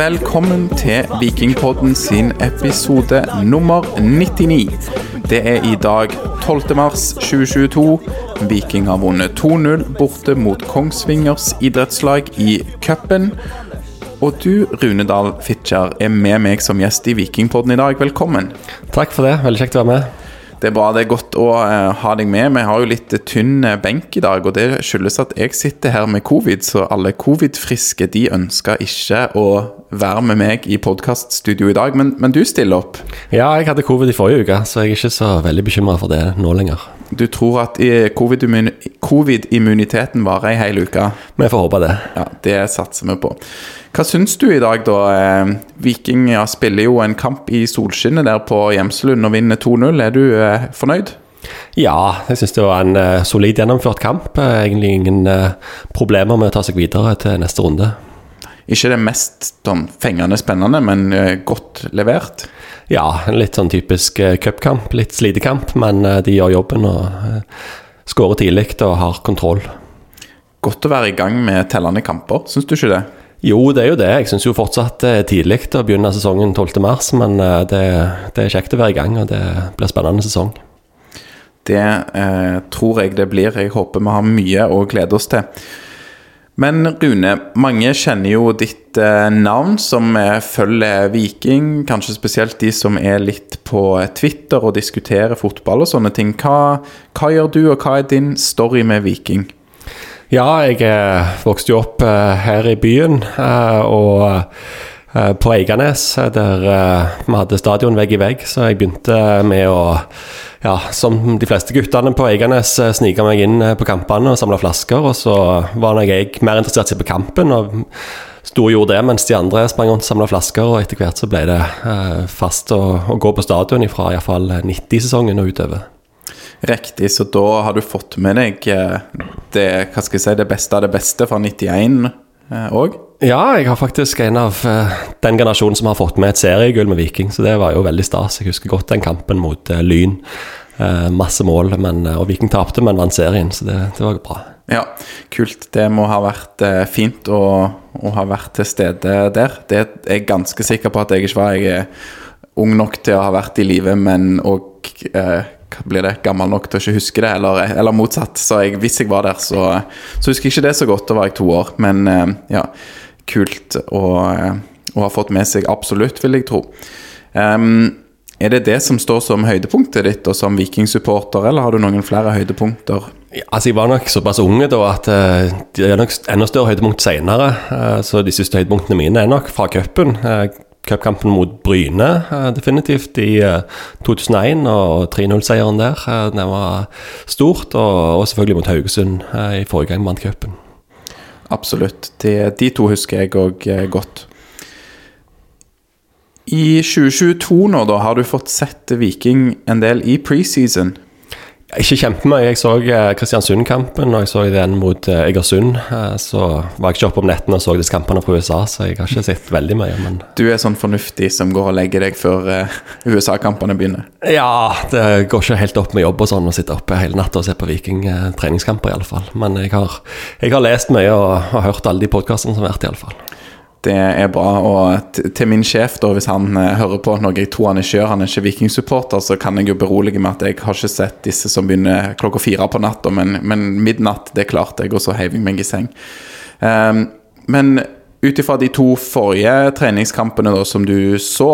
Velkommen til Vikingpodden sin episode nummer 99. Det er i dag 12. mars 2022. Viking har vunnet 2-0 borte mot Kongsvingers idrettslag i cupen. Og du, Rune Dahl Fitjar, er med meg som gjest i Vikingpodden i dag. Velkommen. Takk for det. Veldig kjekt å være med. Det er bra. Det er godt å uh, ha deg med. Vi har jo litt tynn eh, benk i dag, og det skyldes at jeg sitter her med covid, så alle covid-friske de ønsker ikke å være med meg i podkaststudio i dag, men, men, du stiller opp? Ja, jeg hadde covid i forrige uke, så jeg er ikke så veldig bekymra for det nå lenger. Du tror at covid-immuniteten varer ei hel uke? Vi får håpe det. Ja, Det satser vi på. Hva syns du i dag, da? Eh, Viking ja, spiller jo en kamp i solskinnet der på Gjemselund og vinner 2-0. Er du eh, fornøyd? Ja, jeg syns det var en uh, solid gjennomført kamp. Uh, egentlig ingen uh, problemer med å ta seg videre til neste runde. Ikke det mest sånn, fengende spennende, men godt levert? Ja, en litt sånn typisk cupkamp. Litt slitekamp, men de gjør jobben og skårer tidlig og har kontroll. Godt å være i gang med tellende kamper, syns du ikke det? Jo, det er jo det. Jeg syns jo fortsatt det er tidlig å begynne sesongen 12.3, men det, det, er kjekt å være i gang, og det blir spennende sesong. Det eh, tror jeg det blir. Jeg håper vi har mye å glede oss til. Men Rune, mange kjenner jo ditt eh, navn som følger Viking. Kanskje spesielt de som er litt på Twitter og diskuterer fotball og sånne ting. Hva, hva gjør du, og hva er din story med Viking? Ja, jeg eh, vokste jo opp eh, her i byen, og på Eiganes, der vi hadde stadion vegg i vegg. Så jeg begynte med å, ja, som de fleste guttene på Eiganes, snike meg inn på kampene og samle flasker. Og så var nok jeg mer interessert i på kampen, og sto og gjorde det mens de andre sprang rundt og samla flasker. Og etter hvert så ble det fast å, å gå på stadion fra iallfall 90-sesongen og utover. Riktig, så da har du fått med deg eh, det, hva skal jeg si, det beste av det beste fra 91 òg? Eh, ja, jeg har faktisk en av uh, den generasjonen som har fått med et seriegull med Viking, så det var jo veldig stas. Jeg husker godt den kampen mot uh, Lyn. Masse mål, men, og Viking tapte, men vant serien, så det, det, var bra. Ja, kult. Det må ha vært fint å, å, ha vært til stede der. Det er jeg ganske sikker på at jeg ikke var. Jeg er ung nok til å ha vært i live, men òg blir det gammel nok til å ikke huske det, eller, eller motsatt. Så jeg, hvis jeg var der, så, så, husker jeg ikke det så godt. Da var jeg to år. Men eh, ja, kult å, eh, å ha fått med seg absolutt, vil jeg tro. Um, er det det som står som høydepunktet ditt og som vikingsupporter, eller har du noen flere høydepunkter? Ja, altså Jeg var nok såpass unge da at uh, det er nok enda større høydepunkt senere. Uh, så de siste høydepunktene mine er nok fra cupen. Uh, cupkampen mot Bryne, eh, definitivt, i 2001. Eh, og 3-0-seieren der. den det var stort. Og, selvfølgelig mot Haugesund i forrige gang vant cupen. Absolutt. De, de, to husker jeg òg godt. I 2022 nå, da, har du fått sett Viking en del i preseason. Ikke kjempemye. Jeg så eh, Kristiansund-kampen og jeg så den mot eh, Egersund. Eh, så var jeg ikke oppe om nettene og så disse kampene fra USA, så jeg har ikke sett veldig mye. Men... Du er sånn fornuftig som går og legger deg før USA-kampene begynner? Ja, det går ikke helt opp med jobb og sånn å sitte oppe hele natta og se på Viking treningskamper, i alle fall. Men jeg har, jeg har lest mye og har hørt alle de podkastene som har vært, i alle fall. Det er bra. Og til min sjef, da, hvis han uh, hører på noe jeg tror han ikke gjør, han er ikke vikingsupporter, så kan jeg jo berolige med at jeg har ikke sett disse som begynner klokka fire på natta, men, men, midnatt, det klarte jeg, og så heiv jeg meg i seng. Um, men ut ifra de to forrige treningskampene da, som du så,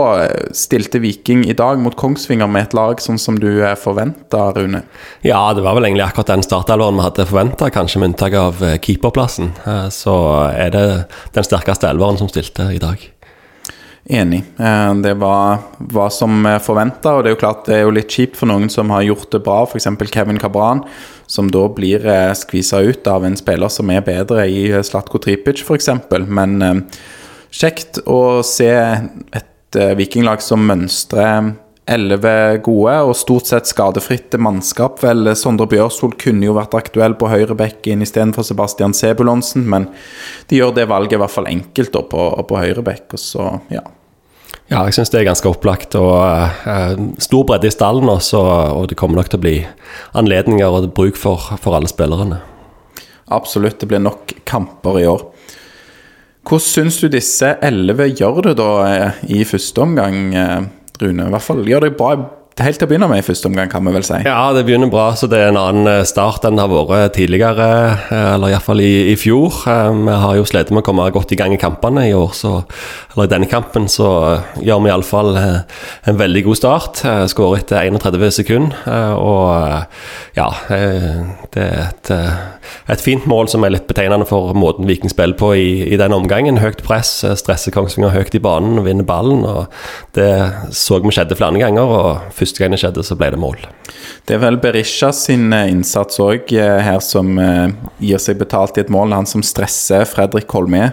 stilte Viking i dag mot Kongsvinger med et lag sånn som du forventa, Rune? Ja, det var vel egentlig akkurat den startelveren vi hadde forventa, kanskje med unntak av eh, keeperplassen. Eh, så er det den sterkeste elveren som stilte i dag. Enig. Eh, det var, var som forventa, og det er jo klart det er jo litt kjipt for noen som har gjort det bra, f.eks. Kevin Cabran som da blir eh, skvisa ut av en spiller som er bedre i Slatko Tripic f.eks. Men eh, kjekt å se et eh, vikinglag som mønstrer elleve gode og stort sett skadefritt mannskap. Vel, Sondre Bjørsol kunne jo vært aktuell på høyrebekken istedenfor Sebastian Sebulonsen, men de gjør det valget i hvert fall enkelt da, på, på høyrebekk. Og så, ja, ja, jeg syns det er ganske opplagt. og uh, Stor bredde i stallen også, og det kommer nok til å bli anledninger og bruk for, for alle spillerne. Absolutt, det blir nok kamper i år. Hvordan syns du disse elleve gjør det da eh, i første omgang, Rune? I hvert fall gjør det bra helt til å begynne med i første omgang, kan vi vel si. Ja, det begynner bra. Så det er en annen eh, start enn det har vært tidligere, eh, eller iallfall i, i fjor. Eh, vi har jo slitt med å komme godt i gang i kampene i år, så Eller i denne kampen så gjør vi iallfall en veldig god start. Skårer etter 31 sekunder, og ja Det er et, et, fint mål som er litt betegnende for måten Viking spiller på i, i den omgangen. Høyt press, stresser Kongsvinger høyt i banen vinner ballen. og Det så vi skjedde flere ganger. og første gang det skjedde, så ble det mål. Det er vel Berisha sin eh, innsats òg eh, her som eh, gir seg betalt i et mål. Han som stresser Fredrik Holmé.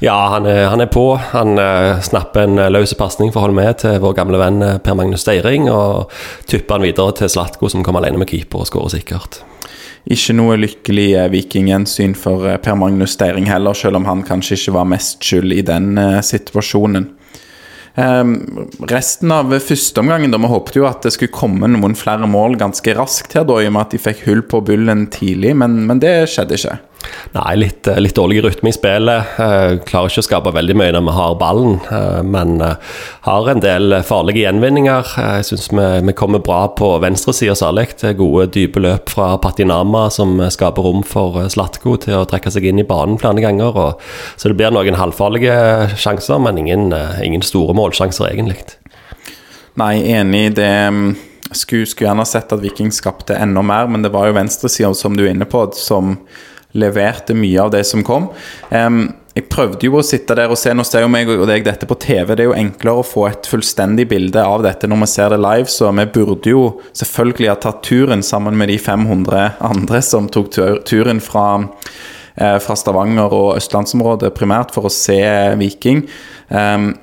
Ja, han er, han er, på. Han snapper en løs pasning for Holmé til vår gamle venn Per Magnus Steiring, og tupper han videre til Slatko, som kommer alene med keeper og skårer sikkert. Ikke noe lykkelig vikingjensyn for Per Magnus Steiring heller, selv om han kanskje ikke var mest skyld i den situasjonen. Um, resten av første omgangen, da vi håpet jo at det skulle komme noen flere mål ganske raskt her, da, i og med at de fikk hull på bullen tidlig, men, men det skjedde ikke. Nei, litt, eh, litt, dårlig rytme i spillet. Uh, klarer ikke å skape veldig mye når vi har ballen, uh, men har en del farlige gjenvinninger. jeg syns vi, vi, kommer bra på venstresida særlig. Gode, dype løp fra Patinama som skaper rom for Slatko til å trekke seg inn i banen flere ganger. Så det blir noen halvfarlige sjanser, men ingen, ingen store målsjanser, egentlig. Nei, enig. Det mm, skulle, skulle gjerne sett at Viking skapte enda mer, men det var jo venstresida, som du er inne på, som leverte mye av det som kom. Um, jeg prøvde jo å sitte der og se, nå ser jo meg og deg dette på TV. Det er jo enklere å få et fullstendig bilde av dette når vi ser det live, så vi burde jo selvfølgelig ha tatt turen sammen med de 500 andre som tok turen fra, eh, fra Stavanger og østlandsområdet primært for å se Viking. Um,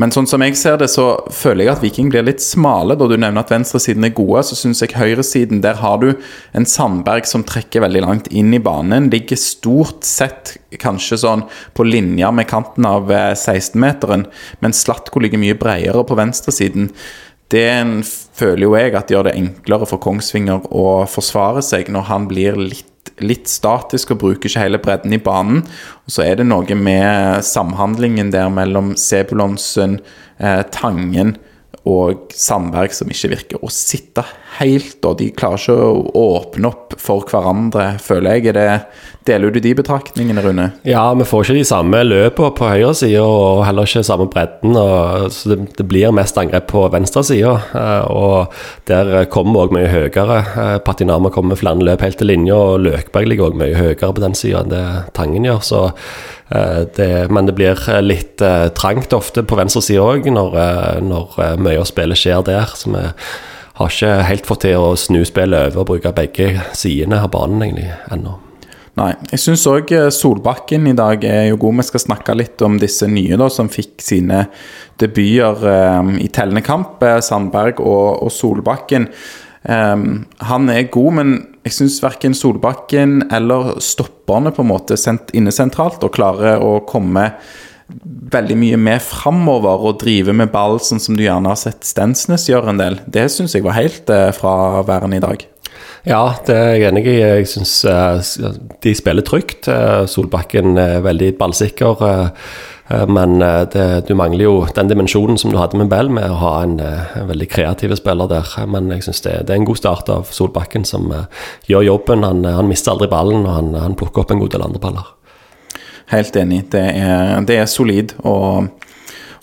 men sånn som jeg ser det, så føler jeg at Viking blir litt smale. Da du nevner at venstresiden er gode, så syns jeg høyresiden Der har du en Sandberg som trekker veldig langt inn i banen. Ligger stort sett kanskje sånn på linja med kanten av 16-meteren, eh, men Slatko ligger mye bredere på venstresiden. Det føler jo jeg at gjør det enklere for Kongsvinger å forsvare seg når han blir litt litt statisk og bruker ikke hele bredden i banen. Og så er det noe med samhandlingen der mellom Sebulonsen, eh, Tangen og Sandberg som ikke virker å sitte helt. Og de klarer ikke å åpne opp for hverandre, føler jeg. Det Deler du de betraktningene, Rune? Ja, vi får ikke de samme løpene på høyre side, og heller ikke samme bredden. Og, så det, det, blir mest angrep på venstre side, eh, og der kommer vi òg mye høyere. Eh, Patinama kommer med flere løp helt til linja, og Løkberg ligger òg mye høyere på den sida enn det Tangen gjør. så det, men det blir litt trangt ofte på venstresida òg, når, når, mye av spillet skjer der. Så vi har ikke helt fått til å snu spillet over og bruke begge sidene av banen egentlig ennå. Nei. Jeg syns òg eh, Solbakken i dag er jo god. Vi skal snakke litt om disse nye da, som fikk sine debuter um, i tellende kamp. Eh, Sandberg og, og Solbakken. Um, han er god, men jeg syns verken Solbakken eller stopperne på en måte sendt innesentralt og klarer å komme veldig mye med framover og drive med ball, sånn som du gjerne har sett Stensnes gjøre en del. Det syns jeg var helt uh, fraværende i dag. Ja, det er jeg enig i. Jeg syns uh, de spiller trygt. Uh, Solbakken er veldig ballsikker. Uh, men det, du mangler jo den dimensjonen som du hadde med Bell, med å ha en, en veldig kreativ spiller der. Men jeg syns det, det, er en god start av Solbakken, som gjør jobben. Han, han, mister aldri ballen, og han, han, plukker opp en god del andre baller. Helt enig. Det er, det er solid, og,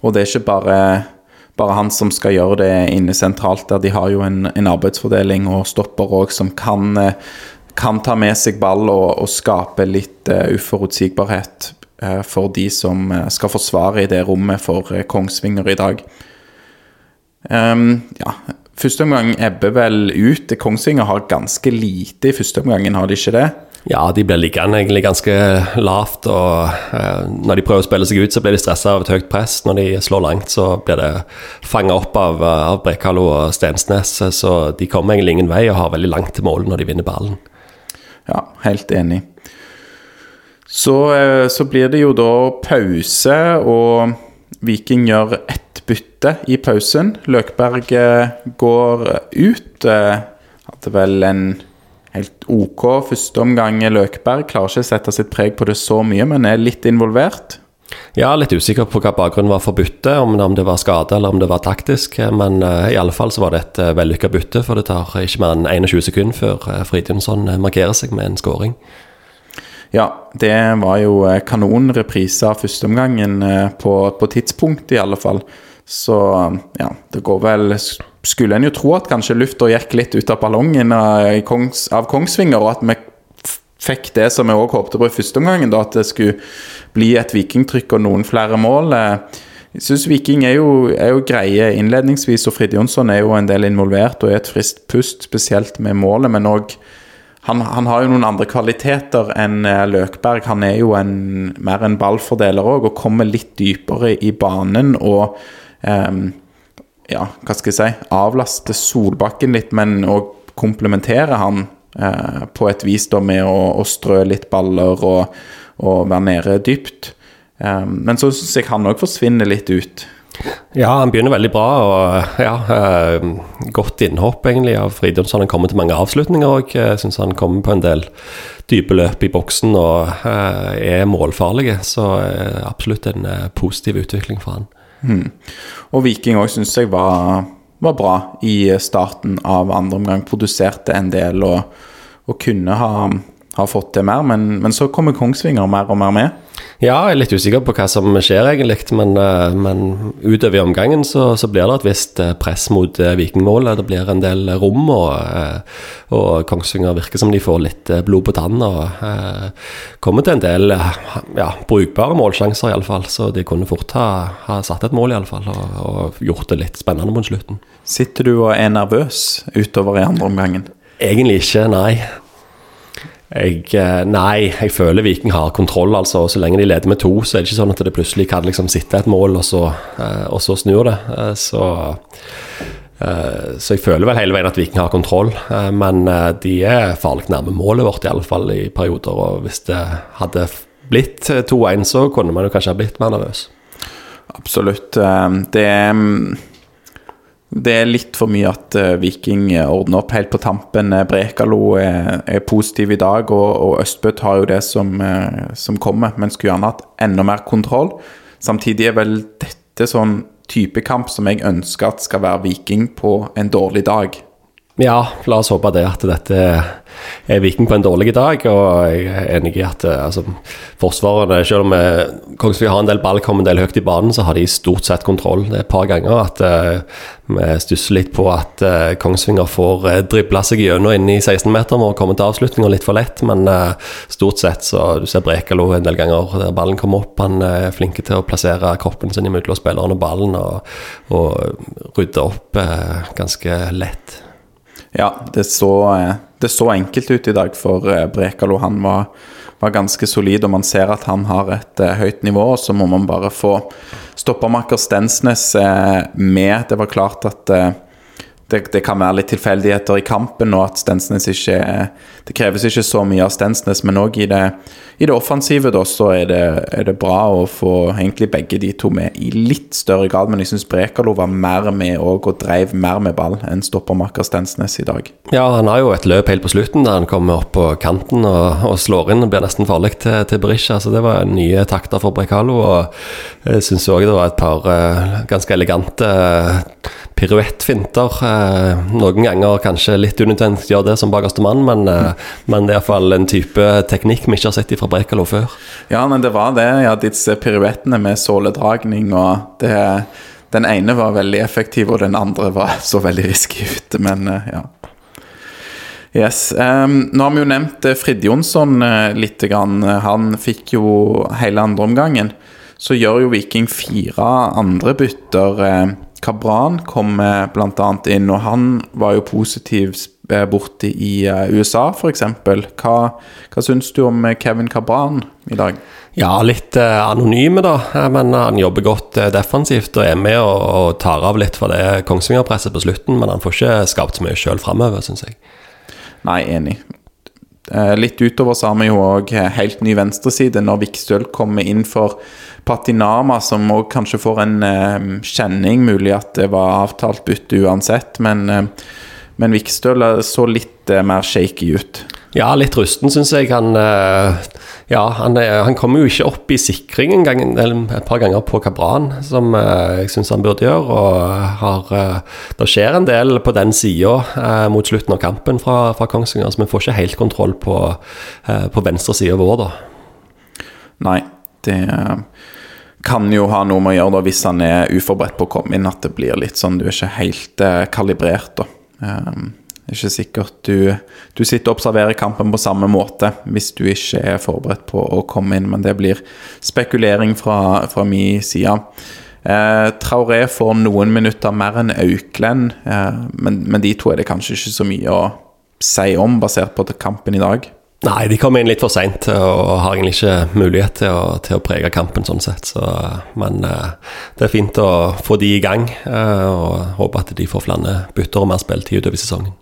og det er ikke bare bare han som skal gjøre det inne sentralt der. De har jo en, en arbeidsfordeling og stopper òg som kan, eh, kan, ta med seg ball og, og skape litt uh, uforutsigbarhet uh, for de som skal forsvare i det rommet for Kongsvinger i dag. Um, ja, Første omgang ebber vel ut. Kongsvinger har ganske lite i første omgangen, har de ikke det? Ja, de blir liggende egentlig ganske lavt. og eh, Når de prøver å spille seg ut, så blir de stressa av et høyt press. Når de slår langt, så blir det fanga opp av, av Brekalo og Stensnes. Så de kommer egentlig ingen vei og har veldig langt til mål når de vinner ballen. Ja, helt enig. Så, eh, så blir det jo da pause, og Viking gjør ett bytte i pausen. Løkberg går ut. Eh, hadde vel en helt OK første omgang. Løkberg klarer ikke å sette sitt preg på det så mye, men er litt involvert. Ja, litt usikker på hva bakgrunnen var for byttet, om, det var skade eller om det var taktisk. Men uh, i alle fall så var det et uh, vellykka bytte, for det tar ikke mer enn 21 sekunder før uh, Fridtjonsson markerer seg med en skåring. Ja, det var jo kanonreprise av førsteomgangen på, på tidspunkt, i alle fall. Så ja, det går vel Skulle en jo tro at kanskje lufta gikk litt ut av ballongen av, Kongsvinger, og at vi fikk det som vi òg håpte på i første omgang, at det skulle bli et vikingtrykk og noen flere mål. Jeg syns Viking er jo, er jo, greie innledningsvis, og Frid Jonsson er jo en del involvert og er et friskt pust, spesielt med målet. Men òg han, han, har jo noen andre kvaliteter enn eh, Løkberg. Han er jo en, mer en ballfordeler òg, og kommer litt dypere i banen. og um, ja, hva skal jeg si, avlaste Solbakken litt, men òg komplementere han eh, på et vis da med å, å strø litt baller og, og være nede dypt. Eh, men så syns jeg han òg forsvinner litt ut. Ja, han begynner veldig bra. og ja, eh, Godt innhopp egentlig av Fridtjonsson. Han kommer til mange avslutninger òg. Jeg syns han kommer på en del dype løp i boksen og eh, er målfarlige. Så eh, absolutt en eh, positiv utvikling for han. Mm. Og Viking òg syns jeg var var bra i starten av andre omgang. Produserte en del og, og kunne ha, ha, fått til mer, men, men så kommer Kongsvinger mer og mer med. Ja, jeg er litt usikker på hva som skjer, egentlig. Men, eh, men utover i omgangen så, så, blir det et visst eh, press mot eh, vikingmålet. Det blir en del rom, og, og Kongsvinger virker som de får litt blod på tann. Og kommer til en del ja, brukbare målsjanser, iallfall. Så de kunne fort ha, ha satt et mål, iallfall, og, og gjort det litt spennende mot slutten. Sitter du og er nervøs utover i andre omgangen? Egentlig ikke, nei. Jeg, eh, nei, jeg føler Viking har kontroll. altså, Så lenge de leder med to, så er det ikke sånn at det plutselig kan liksom sitte et mål, og så, eh, og så snur det. Eh, så, så jeg føler vel hele veien at Viking har kontroll. Men de er farlig nærme målet vårt, i alle fall i perioder. Og hvis det hadde blitt 2-1, så kunne man jo kanskje ha blitt mer nervøs. Absolutt. Det er mm, det er litt for mye at uh, Viking ordner opp helt på tampen. Eh, Brekalo er, er positiv i dag, og, og Østbø tar jo det som, som kommer. Men skulle gjerne hatt enda mer kontroll. Samtidig er vel dette sånn type kamp som jeg ønsker at skal være Viking på en dårlig dag. Ja, la oss håpe det at dette Viking på en dårlig dag. Og jeg er enig i at eh, altså, forsvarerne, selv om eh, Kongsvinger har en del ball, kommer en del høyt i banen, så har de stort sett kontroll. Det er et par ganger at uh, vi stusser litt på at uh, Kongsvinger får uh, dribla seg gjennom inn i 16-meteren og komme til avslutninga litt for lett. Men uh, stort sett så du ser Brekalo en del ganger der ballen kommer opp. Han er flink til å plassere kroppen sin imellom spillerne og ballen og, og rydde opp ganske lett. Ja, det så, eh, det så, enkelt ut i dag for eh, Brekalo. Han var, var, ganske solid, og man ser at han har et uh, høyt nivå. Og så må man bare få stoppermakker Stensnes med. Det var klart at det, det, kan være litt tilfeldigheter i kampen, og at Stensnes ikke Det kreves ikke så mye av Stensnes, men òg i, i, det offensive da, så er det, er det, bra å få egentlig begge de to med i litt større grad. Men jeg syns Brekalo var mer med og, og dreiv mer med ball enn stoppermaker Stensnes i dag. Ja, han har jo et løp helt på slutten der han kommer opp på kanten og, og slår inn. og Blir nesten farlig til, til Berisha, så det var nye takter for Brekalo. Og jeg syns òg det var et par uh, ganske elegante uh, piruettfinter. Eh, noen ganger kanskje litt unødvendig gjør det som bakerste mann, men, eh, men det er iallfall en type teknikk vi ikke har sett fra Brekalo før. Ja, men det var det. Ja, disse piruettene med såledragning og det Den ene var veldig effektiv, og den andre var så veldig risky ute, men eh, ja. Yes. Um, nå har vi jo nevnt Frid Jonsson uh, litt. Grann. Han fikk jo hele andre omgangen. Så gjør jo Viking fire andre bytter. Uh, Kabran kom bl.a. inn, og han var jo positiv eh, borte i eh, USA, f.eks. Hva, hva syns du om eh, Kevin Kabran i dag? Ja, litt eh, anonyme, da. Men han jobber godt eh, defensivt og er med og, og tar av litt for det Kongsvinger-presset på slutten. Men han får ikke skapt så mye sjøl framover, syns jeg. Nei, enig. Eh, litt utover så har vi jo òg helt ny venstreside når Vikstøl kommer inn for Patinama, som òg kanskje får en uh, kjenning. Mulig at det var avtalt bytte uansett, men, men Vikstøl så litt mer shaky ut. Ja, litt rusten, syns jeg. Han, eh, ja, han, han kommer jo ikke opp i sikring en gang, et par ganger på Kabran, som eh, jeg syns han burde gjøre. Og har, eh, det skjer en del på den sida mot slutten av kampen fra, fra Kongsvinger, så vi får ikke helt kontroll på, på venstre side vår, da. Nei, det kan jo ha noe med å gjøre da hvis han er uforberedt på å komme inn, at det blir litt sånn du er ikke helt kalibrert, da. Det er ikke sikkert du, du sitter og observerer kampen på samme måte hvis du ikke er forberedt på å komme inn, men det blir spekulering fra, fra min side. Eh, Traoré får noen minutter mer enn Auklend, eh, men, men, de to er det kanskje ikke så mye å si om, basert på kampen i dag. Nei, de kom inn litt for seint og har egentlig ikke mulighet til å, til å prege kampen sånn sett. Så, men eh, det er fint å få de i gang, eh, og håpe at de får flere bytter og mer spilletid utover sesongen.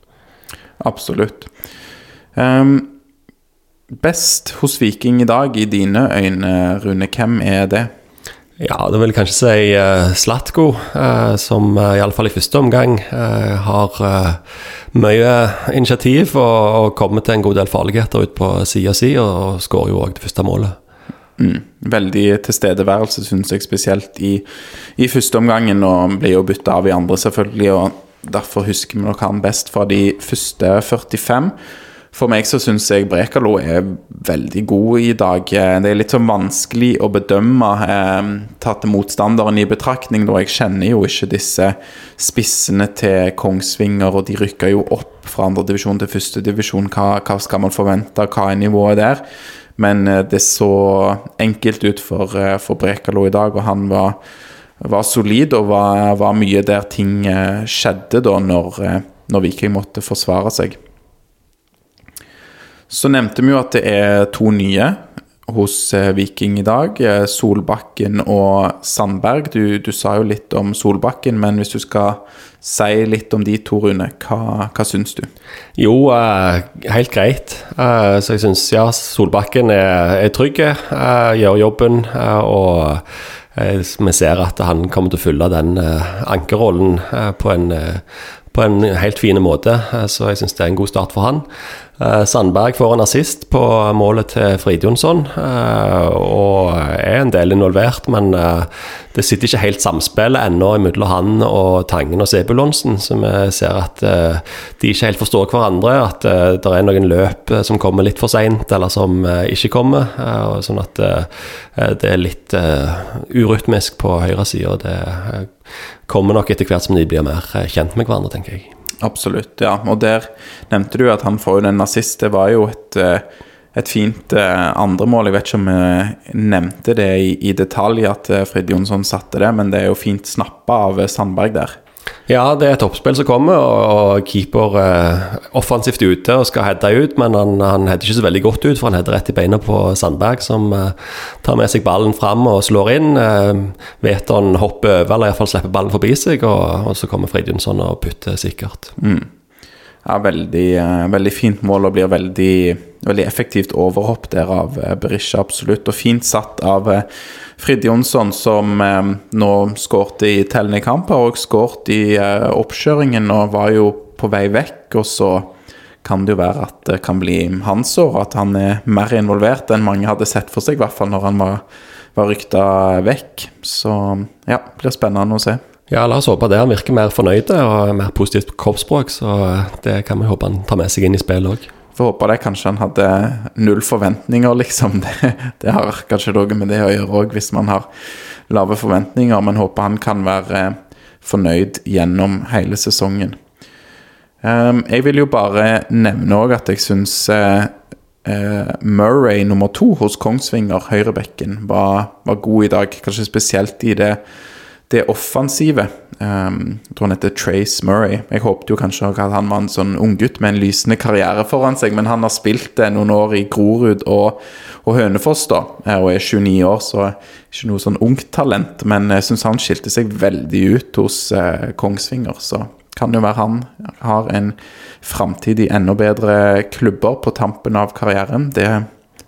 Absolutt. Um, best hos Viking i dag, i dine øyne, Rune, hvem er det? Ja, det vil kanskje si uh, Slatko, uh, som uh, iallfall i første omgang uh, har mye initiativ og, og kommer til en god del farligheter ut på sida si, og, og skårer jo òg det første målet. Mm. Veldig tilstedeværelse, syns jeg, spesielt i, i første omgangen, og blir jo bytta av i andre, selvfølgelig. og Derfor husker vi nok han best fra de første 45. For meg så syns jeg Brekalo er veldig god i dag. Det er litt sånn vanskelig å bedømme, eh, tatt motstanderen i betraktning. Da jeg kjenner jo ikke disse spissene til Kongsvinger, og de rykker jo opp fra andredivisjon til førstedivisjon. Hva, hva skal man forvente? Hva er nivået der? Men eh, det så enkelt ut for, eh, for Brekalo i dag, og han var var solid, og var, var, mye der ting eh, skjedde da når, eh, når Viking måtte forsvare seg. Så nevnte vi jo at det er to nye hos eh, Viking i dag. Solbakken og Sandberg. Du, du, sa jo litt om Solbakken, men hvis du skal si litt om de to, Rune, hva, hva syns du? Jo, uh, helt greit. Uh, så jeg syns ja, Solbakken er, er trygg, uh, gjør jobben og vi ser at han kommer til å fylle den eh, ankerrollen eh, på en, på en helt fin måte, så jeg syns det er en god start for han. Eh, Sandberg får en assist på målet til Fridjonsson, eh, og er en del involvert. Men eh, det sitter ikke helt samspillet ennå mellom han og Tangen og Sebulonsen. Så vi ser at de ikke helt forstår hverandre. At det er noen løp som kommer litt for seint, eller som ikke kommer. Sånn at det er litt urytmisk på høyresida. Det kommer nok etter hvert som de blir mer kjent med hverandre, tenker jeg. Absolutt, ja. Og der nevnte du at han får jo den nazist. Det var jo et, eh, et fint eh, andremål. Jeg vet ikke om vi nevnte det i, i detalj at eh, Frid Jonsson satte det, men det er jo fint snappa av Sandberg der. Ja, det er et toppspill som kommer, og keeper eh, offensivt ute og skal heade ut. Men han, han header ikke så veldig godt ut, for han header rett i beina på Sandberg, som eh, tar med seg ballen fram og slår inn. Eh, Veton hopper over, eller iallfall slipper ballen forbi seg, og, og så kommer Fridjonsson og putter sikkert. Mm. Ja, veldig, eh, veldig, fint mål og blir veldig, veldig effektivt overhopp der av eh, Berisha, absolutt. Og fint satt av eh, Frid Jonsson, som eh, nå skårte i tellende kamper og skåret i oppkjøringen og var jo på vei vekk. Og så kan det jo være at det kan bli hans år, at han er mer involvert enn mange hadde sett for seg, i hvert fall når han var, var rykta vekk. Så ja, det blir spennende å se. Ja, la oss håpe det. Han virker mer fornøyd og mer positivt kroppsspråk, så det kan vi håpe han tar med seg inn i spillet òg. Får håpe det. Kanskje han hadde null forventninger, liksom. Det, det har kanskje noe med det å gjøre òg, hvis man har lave forventninger. Men håper han kan være fornøyd gjennom hele sesongen. Um, jeg vil jo bare nevne òg at jeg syns uh, uh, Murray nummer to hos Kongsvinger, høyrebekken, var, var god i dag. Kanskje spesielt i det det offensive um, Jeg tror han heter Trace Murray. Jeg håpet jo kanskje at han var en sånn unggutt med en lysende karriere foran seg, men han har spilt noen år i Grorud og, og Hønefoss, da, eh, og er 29 år, så ikke noe sånn ungt talent. Men jeg syns han skilte seg veldig ut hos uh, Kongsvinger, så kan det jo være han har en framtid i enda bedre klubber på tampen av karrieren. Det,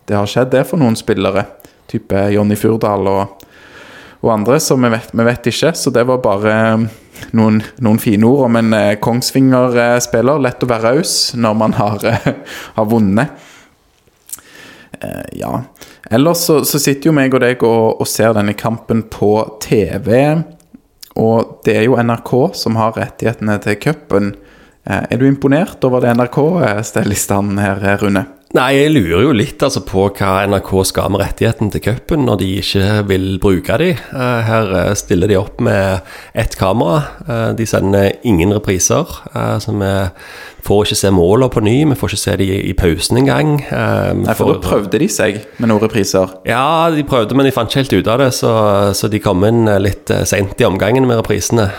det har skjedd, det, for noen spillere. Type Jonny Furdal og og andre, så vi vet, vi vet ikke. Så det var bare eh, noen, noen fine ord om en eh, Kongsvinger-spiller. Lett å være raus når man har, eh, har vunnet. Eh, ja. Ellers så, så, sitter jo meg og deg og, og, ser denne kampen på TV. Og det er jo NRK som har rettighetene til cupen. Eh, er du imponert over det NRK steller i stand her, Rune? Nei, jeg lurer jo litt altså, på hva NRK skal med rettigheten til cupen når de ikke vil bruke de. Eh, her eh, stiller de opp med ett kamera. Eh, de sender ingen repriser. Så vi får ikke se målene på ny, vi får ikke se de i pausen engang. Nei, for da prøvde de seg med noen repriser? Ja, de prøvde, men de fant ikke helt ut av det. Så, så de kom inn litt seint i omgangen med reprisene.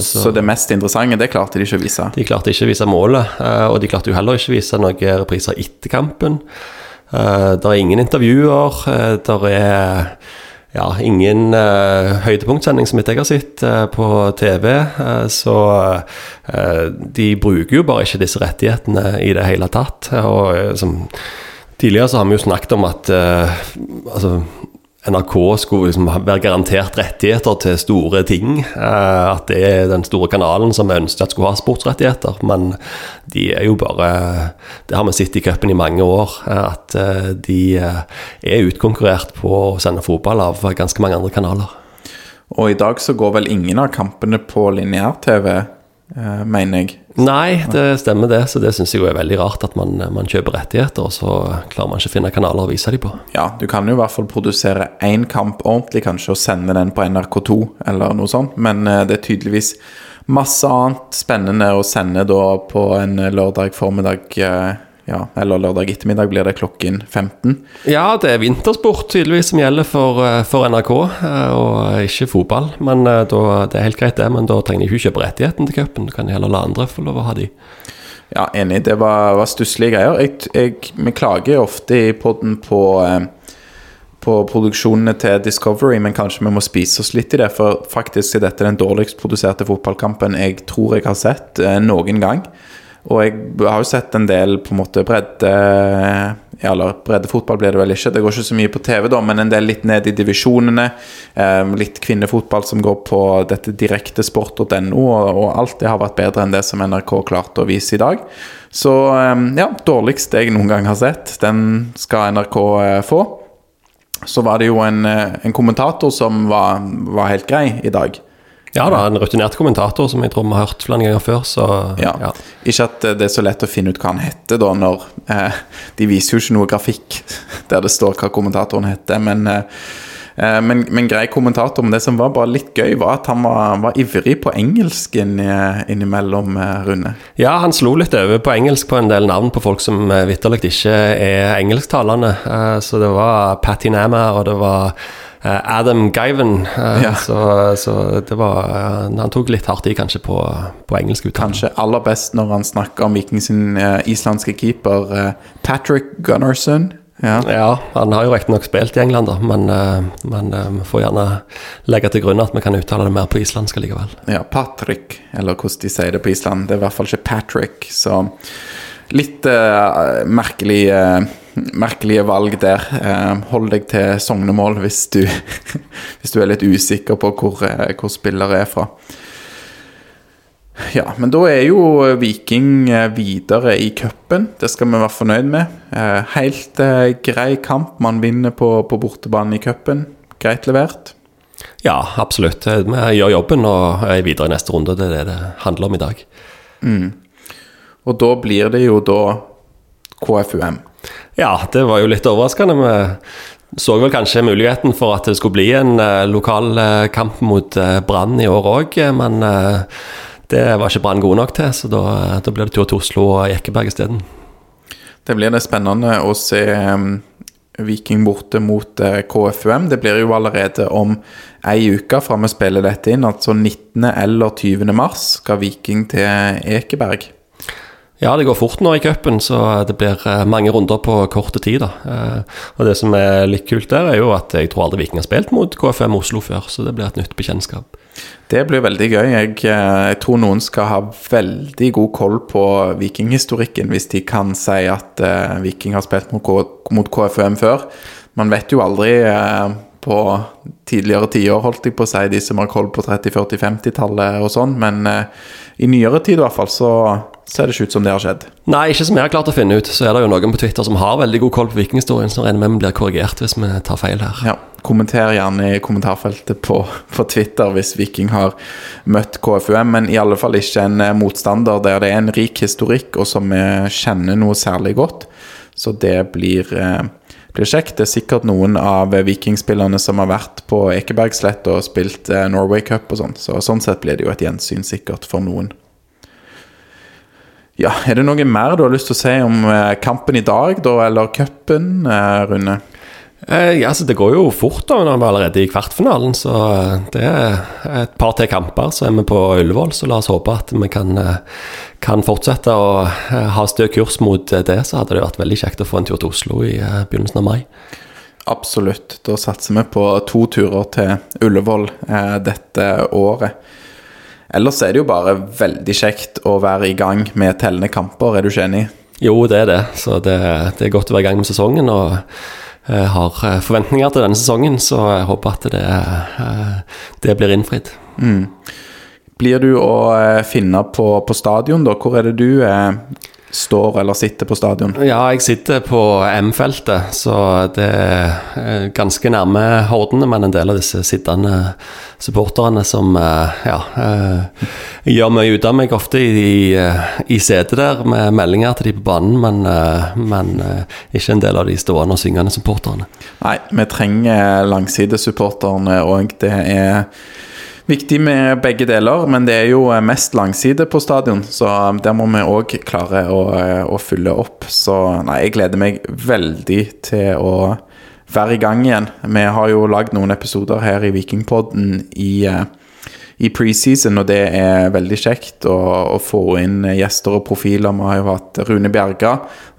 Så, så, det mest interessante, det klarte de ikke å vise? De klarte ikke å vise målet, og de klarte jo heller ikke å vise noen repriser etter kampen. Uh, det er ingen intervjuer. Uh, det er ja, ingen uh, høydepunktsending som jeg har sett uh, på TV. Uh, så de bruker jo bare ikke disse rettighetene i det hele tatt. Og som Tidligere så har vi jo snakket om at altså, NRK skulle liksom være garantert rettigheter til store ting. Eh, at det er den store kanalen som vi ønsket at skulle ha sportsrettigheter. Men de er jo bare Det har vi sett i cupen i mange år. Eh, at eh, de er utkonkurrert på å sende fotball av ganske mange andre kanaler. Og i dag så går vel ingen av kampene på lineær-TV, mener jeg. Nei, det stemmer det. Så det syns jeg jo er veldig rart at man, man, kjøper rettigheter, og så klarer man ikke å finne kanaler å vise dem på. Ja, du kan jo i hvert fall produsere én kamp ordentlig, kanskje, og sende den på NRK2 eller noe sånt, men eh, det er tydeligvis masse annet spennende å sende da på en lørdag formiddag eh, ja, eller lørdag ettermiddag blir det klokken 15. Ja, det er vintersport tydeligvis som gjelder for, eh, for NRK, eh, og ikke fotball. Men eh, da, Det er helt greit, det, men da trenger de ikke kjøpe rettigheten til cupen. Du kan heller la andre få lov å ha de. Ja, enig. Det var, var stusslige greier. Jeg, jeg, vi klager ofte i poden på på produksjonene til Discovery, men kanskje vi må spise oss litt i det. For faktisk er dette den dårligst produserte fotballkampen jeg tror jeg har sett eh, noen gang. Og jeg har jo sett en del på en måte bredde ja, Eller breddefotball blir det vel ikke, det går ikke så mye på TV, da, men en del litt ned i divisjonene. Eh, litt kvinnefotball som går på dette direktesport.no, og, og alt det har vært bedre enn det som NRK klarte å vise i dag. Så eh, ja, dårligst jeg noen gang har sett. Den skal NRK eh, få. Så var det jo en, eh, en kommentator som var, var helt grei i dag. Ja da, en rutinert kommentator som jeg tror vi har hørt flere ganger før. Så, ja. ja. Ikke at det er så lett å finne ut hva han heter, da, når eh, De viser jo ikke noe grafikk der det står hva kommentatoren heter, men, eh, eh men, men grei kommentator. Men det som var bare litt gøy, var at han var, var ivrig på engelsk innimellom, eh, Rune. Ja, han slo litt over på engelsk på en del navn på folk som eh, vitterlig ikke er engelsktalende. Så det var Patty Nama, og det var Eh, Adam Guyven. Eh, ja. Så, så, det var eh, Han tok litt hardt i, kanskje, på, på engelsk uttale. Kanskje aller best når han snakker om Viking sin islandske keeper Patrick Gunnarsson. Ja. ja. han har jo riktignok spilt i England, da, men, men vi får gjerne legge til grunn at vi kan uttale det mer på islandsk likevel. Ja, Patrick, eller hvordan de sier det på Island. Det er i hvert fall ikke Patrick, så litt uh, merkelig uh, merkelige valg der. Eh, hold deg til sognemål hvis du, hvis du er litt usikker på hvor, eh, hvor spillere er fra. Ja, men da er jo Viking eh, videre i cupen. Det skal vi være fornøyd med. Helt grei kamp. Man vinner på, på bortebane i cupen. Greit levert. Ja, absolutt. Vi gjør jobben og er videre i neste runde. Det er det det handler om i dag. Mm. Og da blir det jo da KFUM. Ja, det var jo litt overraskende. Vi så vel kanskje muligheten for at det skulle bli en uh, lokal uh, kamp mot uh, Brann i år òg, men det var ikke Brann gode nok til, så da, da blir det tur til Oslo og Jekkeberg isteden. Det blir det spennende å se Viking borte mot KFUM. Det blir jo allerede om ei uke fra vi spiller dette inn, altså 19. eller 20. mars skal Viking til Ekeberg. Ja, det går fort nå i cupen, så det blir eh, mange runder på korte tid. da. Eh, og Det som er litt kult der, er jo at jeg tror aldri Viking har spilt mot KFM Oslo før, så det blir et nytt bekjentskap. Det blir veldig gøy. Jeg, eh, jeg tror noen skal ha veldig god koll på vikinghistorikken hvis de kan si at Viking har spilt mot, mot KFM før. Man vet jo aldri på tidligere tiår, holdt jeg på å si, de som har koll på 30-, 40-, 50-tallet og sånn, men eh, i nyere tid i hvert fall så ser det ikke ut som det har skjedd. Nei, ikke som jeg har klart å finne ut. Så er det jo noen på Twitter som har veldig god koll på vikinghistorien, så regner med vi blir korrigert hvis vi tar feil her. Ja, Kommenter gjerne i kommentarfeltet på, på Twitter hvis Viking har møtt KFUM, men i alle fall ikke en eh, motstander der det er en rik historikk, og som vi kjenner noe særlig godt. Så det blir, eh, blir kjekt. Det er sikkert noen av vikingspillerne som har vært på Ekebergslett og spilt eh, Norway Cup og sånn, så sånn sett blir det jo et gjensyn sikkert for noen. Ja, Er det noe mer du har lyst til å si om eh, kampen i dag, da, eller cupen, eh, Rune? Eh, ja, så Det går jo fort da, når vi er allerede i kvartfinalen. Så eh, det er et par til kamper, så er vi på Ullevål. Så la oss håpe at vi kan, eh, kan fortsette å eh, ha stø kurs mot det. Så hadde det vært veldig kjekt å få en tur til Oslo i begynnelsen av mai. Absolutt. Da satser vi på to turer til Ullevål eh, dette året. Ellers er det jo bare veldig kjekt å være i gang med tellende kamper, er du ikke enig? Jo, det er det. Så det, det er godt å være i gang med sesongen. og har eh, forventninger til denne sesongen, så jeg håper at det, eh, det blir innfridd. Blir du å eh, finne på, på stadion, da? Hvor er det du eh, står eller sitter på stadion? Ja, jeg sitter på M-feltet, så det er ganske nærme hordene, men en del av disse sittende supporterne som eh, ja, eh, gjør mye ut av meg ofte i, i setet der med meldinger til de på banen, men, eh, men eh, ikke en del av de stående og syngende supporterne. Nei, vi trenger langsidesupporterne òg. Det er viktig med begge deler, men det er jo mest langside på stadion, så der må vi òg klare å, å fylle opp. Så nei, jeg gleder meg veldig til å være i gang igjen. Vi har jo lagd noen episoder her i Vikingpodden i eh, i preseason, og det er veldig kjekt å, å få inn gjester og profiler. Vi har jo hatt Rune Bjerga,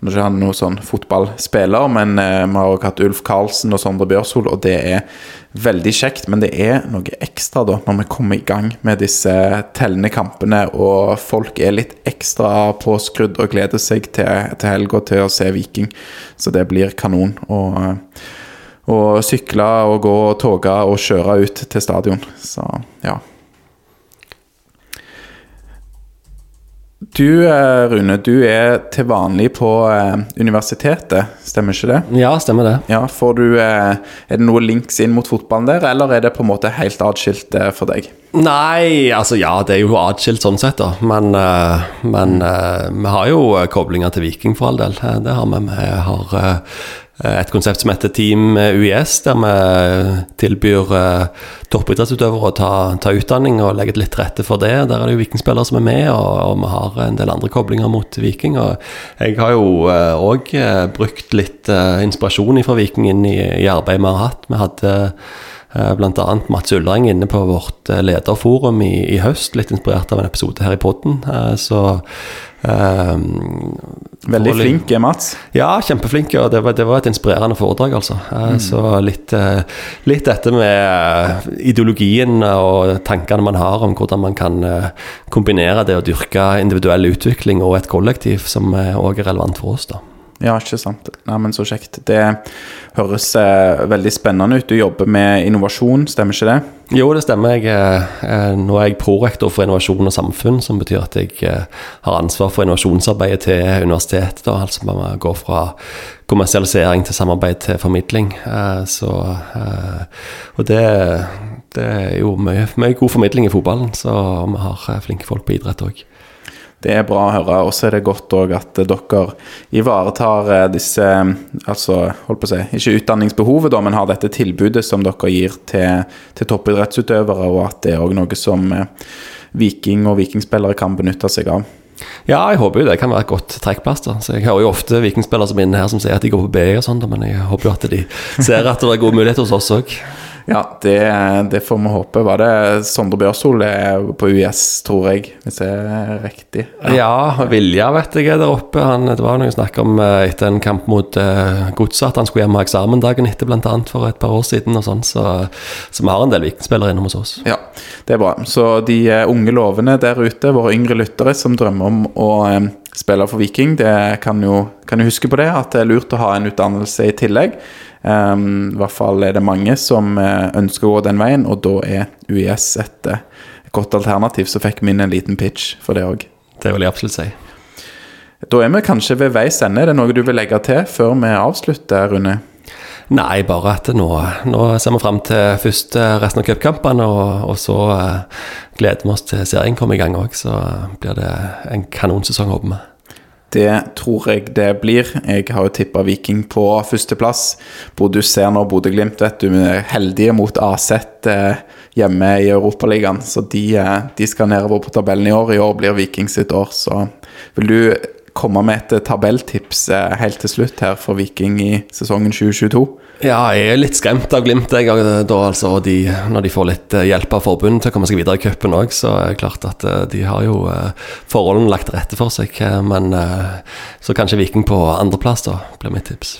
nå er ikke han noen sånn fotballspiller, men eh, vi har også hatt Ulf Karlsen og Sondre Bjørshol, og det er veldig kjekt. Men det er noe ekstra da, når vi kommer i gang med disse tellende kampene, og folk er litt ekstra påskrudd og gleder seg til, til helga til å se Viking. Så det blir kanon. Og og sykle og gå og toge og kjøre ut til stadion. Så ja. Du eh, Rune, du er til vanlig på eh, universitetet, stemmer ikke det? Ja, stemmer det. Ja, får du, eh, Er det noe links inn mot fotballen der, eller er det på en måte helt atskilt for deg? Nei, altså ja, det er jo atskilt sånn sett, da. Men, men vi har jo koblinger til Viking, for all del. Det har vi. Vi har et konsept som heter Team UiS, der vi tilbyr eh, toppidrettsutøvere å ta, ta utdanning og legge litt til rette for det. Der er det jo vikingspillere som er med, og, og vi har en del andre koblinger mot Viking. Og jeg har jo òg brukt litt eh, inspirasjon fra Viking inn i, i arbeidet vi har hatt. Vi hadde eh, Bl.a. Mats Ullreng inne på vårt eh, lederforum i, i høst, litt inspirert av en episode her i podden. Eh, Så Um, Veldig flink Mats. ja, kjempeflink, og det var, det var et inspirerende foredrag, altså. Mm. Så litt, eh, litt dette med eh, ideologien og tankene man har om hvordan man kan eh, kombinere det å dyrke individuell utvikling og et kollektiv, som òg er relevant for oss, da. Ja, ikke sant. Nei, men så kjekt. Det høres eh, veldig spennende ut. Du jobber med innovasjon, stemmer ikke det? Jo, det stemmer. Jeg, eh, nå er jeg prorektor for innovasjon og samfunn, som betyr at jeg eh, har ansvar for innovasjonsarbeidet til universitetet. Da, altså man går fra kommersialisering til samarbeid til formidling. Eh, så, eh, og det, det er jo mye, mye god formidling i fotballen, så vi har eh, flinke folk på idrett òg. Det er bra å høre. Og så er det godt òg at dere ivaretar eh, disse eh, Altså, holdt på å si, ikke utdanningsbehovet, da, men har dette tilbudet som dere gir til, til toppidrettsutøvere, og at det er òg noe som eh, Viking og vikingspillere kan benytte seg av. Ja, jeg håper jo det kan være et godt trekkplaster. Så jeg hører jo ofte vikingspillere som er inne her som sier at de går på BI og sånn, men jeg håper jo at de ser at det er gode muligheter hos oss òg. Ja, det, det får vi håpe. Var det Sondre Bjørshol er på UiS, tror jeg, hvis jeg er riktig? Ja, Vilja vet jeg er der oppe. Han, det var noe snakk om eh, etter en kamp mot uh, Godset at han skulle hjem og ha eksamen dagen etter, annet, for et par år siden. og sånn, Så, så vi har en del vikingspillere innom hos oss. Ja, det er bra. Så de eh, unge lovene der ute, våre yngre lyttere som drømmer om å um, spille for Viking. Det kan jo, kan jo huske på det, at det er lurt å ha en utdannelse i tillegg. Um, I hvert fall er det mange som uh, ønsker å gå den veien, og da er UiS et, uh, godt alternativ. Så fikk vi inn en liten pitch for det òg. Det vil jeg absolutt si. Da er vi kanskje ved veis ende. Er det noe du vil legge til før vi avslutter, Rune? Nei, bare at nå, nå ser vi fram til først resten av cupkampene, og, og, så uh, gleder vi oss til serien kommer i gang òg. Så blir det en kanonsesong, håper vi. Det tror jeg det blir. Jeg har jo tippa Viking på førsteplass. Du ser nå Bodø-Glimt, vet du, er heldige mot Aset eh, hjemme i Europaligaen. Så de, eh, de, skal nedover på tabellen i år. I år blir Viking sitt år. Så vil du komme med et tabelltips eh, helt til slutt her for Viking i sesongen 2022? Ja, jeg er litt skremt av Glimt. Jeg, da, altså, de, når de får litt eh, hjelp av forbundet til å komme seg videre i cupen òg, så er det klart at eh, de har jo forholdene lagt til rette for seg. Men så kanskje Viking på andreplass, da, blir mitt tips.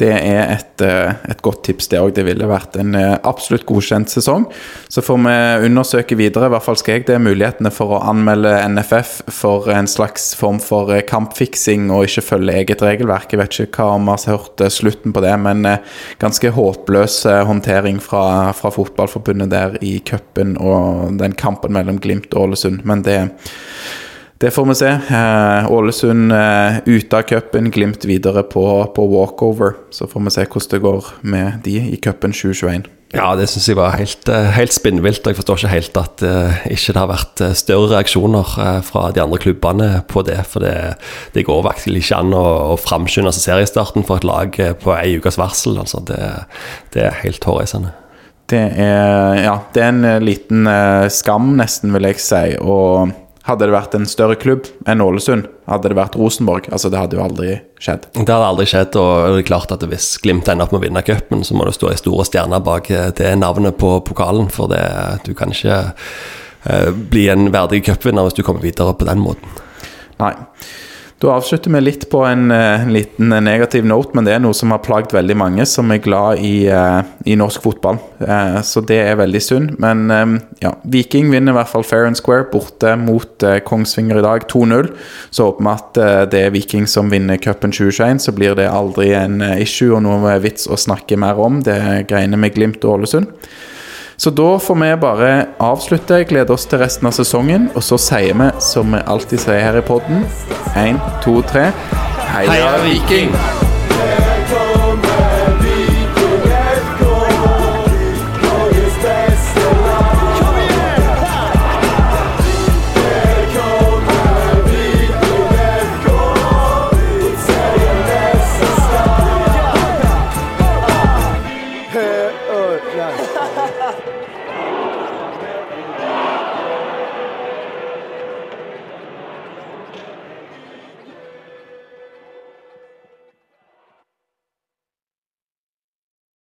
Det er et, eh, et godt tips, det òg. Det ville vært en eh, absolutt godkjent sesong. Så får vi undersøke videre, i hvert fall skal jeg det, mulighetene for å anmelde NFF for en slags form for eh, kampfiksing og ikke følge eget regelverk. Jeg vet ikke hva om vi har hørt slutten på det, men ganske håpløs håndtering fra, fra Fotballforbundet der i cupen og den kampen mellom Glimt og Ålesund. Men det det får vi se. Eh, Ålesund eh, ute av cupen, Glimt videre på, på, walkover. Så får vi se hvordan det går med de i cupen 2021. Ja, det syns jeg var helt, eh, helt spinnvilt. Jeg forstår ikke helt at uh, ikke det har vært større reaksjoner fra de andre klubbene på det. For det, det går virkelig ikke an å, å framskynde seriestarten for et lag på ei ukes varsel. Altså, det, det er helt hårreisende. Det er, ja, det er en liten skam, nesten, vil jeg si. og hadde det vært en større klubb enn Ålesund, hadde det vært Rosenborg. Altså, det hadde jo aldri skjedd. Det hadde aldri skjedd, og det er klart at hvis Glimt ender opp med å vinne cupen, så må det stå ei store stjerne bak eh, det navnet på pokalen, for det, du kan ikke eh, bli en verdig cupvinner hvis du kommer videre på den måten. Nei. Da avslutter vi litt på en, en, liten negativ note, men det er noe som har plagd veldig mange som er glad i, uh, i norsk fotball. Uh, så det er veldig synd. Men um, ja, Viking vinner i hvert fall fair and square borte mot Kongsvinger i dag, 2-0. Så håper vi at det er Viking som vinner cupen 2021, så blir det aldri en issue og noe vits å snakke mer om. Det greiene med Glimt og Ålesund. Så da får vi bare avslutte, glede oss til resten av sesongen. Og så sier vi, som vi alltid sier her i poden, én, to, tre Heia, Viking!